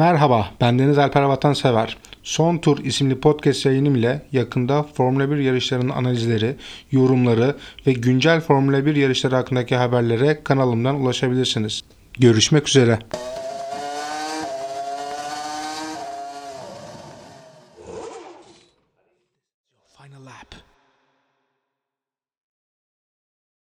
Merhaba, ben Deniz Alper Vatansever. Son Tur isimli podcast yayınım ile yakında Formula 1 yarışlarının analizleri, yorumları ve güncel Formula 1 yarışları hakkındaki haberlere kanalımdan ulaşabilirsiniz. Görüşmek üzere. Final lap.